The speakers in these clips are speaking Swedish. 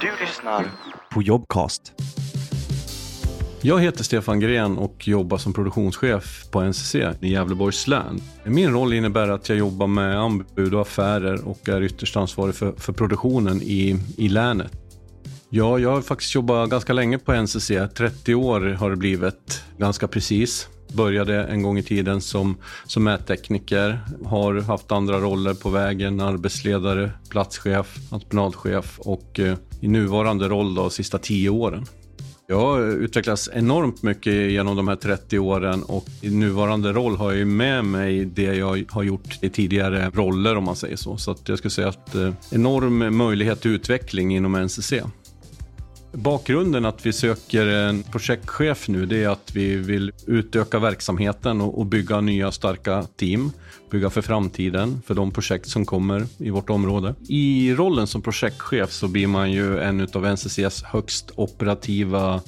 Du lyssnar på Jobcast. Jag heter Stefan Gren och jobbar som produktionschef på NCC i Gävleborgs län. Min roll innebär att jag jobbar med anbud och affärer och är ytterst ansvarig för, för produktionen i, i länet. Ja, jag har faktiskt jobbat ganska länge på NCC. 30 år har det blivit, ganska precis. Började en gång i tiden som, som mättekniker, har haft andra roller på vägen, arbetsledare, platschef, entreprenadchef och eh, i nuvarande roll de sista tio åren. Jag har utvecklats enormt mycket genom de här 30 åren och i nuvarande roll har jag med mig det jag har gjort i tidigare roller om man säger så. Så att jag skulle säga att eh, enorm möjlighet till utveckling inom NCC. Bakgrunden att vi söker en projektchef nu det är att vi vill utöka verksamheten och bygga nya starka team. Bygga för framtiden, för de projekt som kommer i vårt område. I rollen som projektchef så blir man ju en av NCCs högst operativa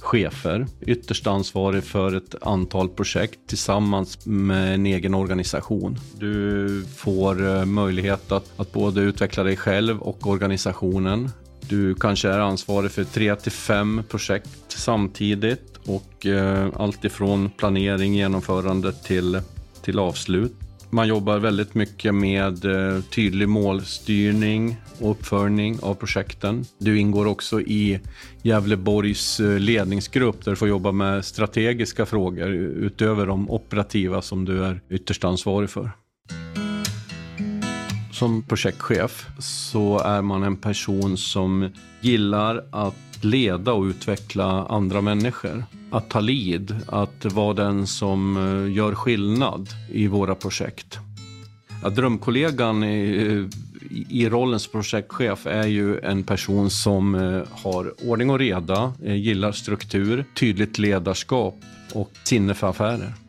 chefer, ytterst ansvarig för ett antal projekt tillsammans med en egen organisation. Du får eh, möjlighet att, att både utveckla dig själv och organisationen. Du kanske är ansvarig för tre till fem projekt samtidigt och eh, allt ifrån planering, genomförande till, till avslut. Man jobbar väldigt mycket med eh, tydlig målstyrning och uppföljning av projekten. Du ingår också i Gävleborgs eh, ledningsgrupp där du får jobba med strategiska frågor utöver de operativa som du är ytterst ansvarig för. Som projektchef så är man en person som gillar att leda och utveckla andra människor. Att ta lid, att vara den som eh, gör skillnad i våra projekt. Ja, drömkollegan i, i rollen som projektchef är ju en person som eh, har ordning och reda, eh, gillar struktur, tydligt ledarskap och sinne för affärer.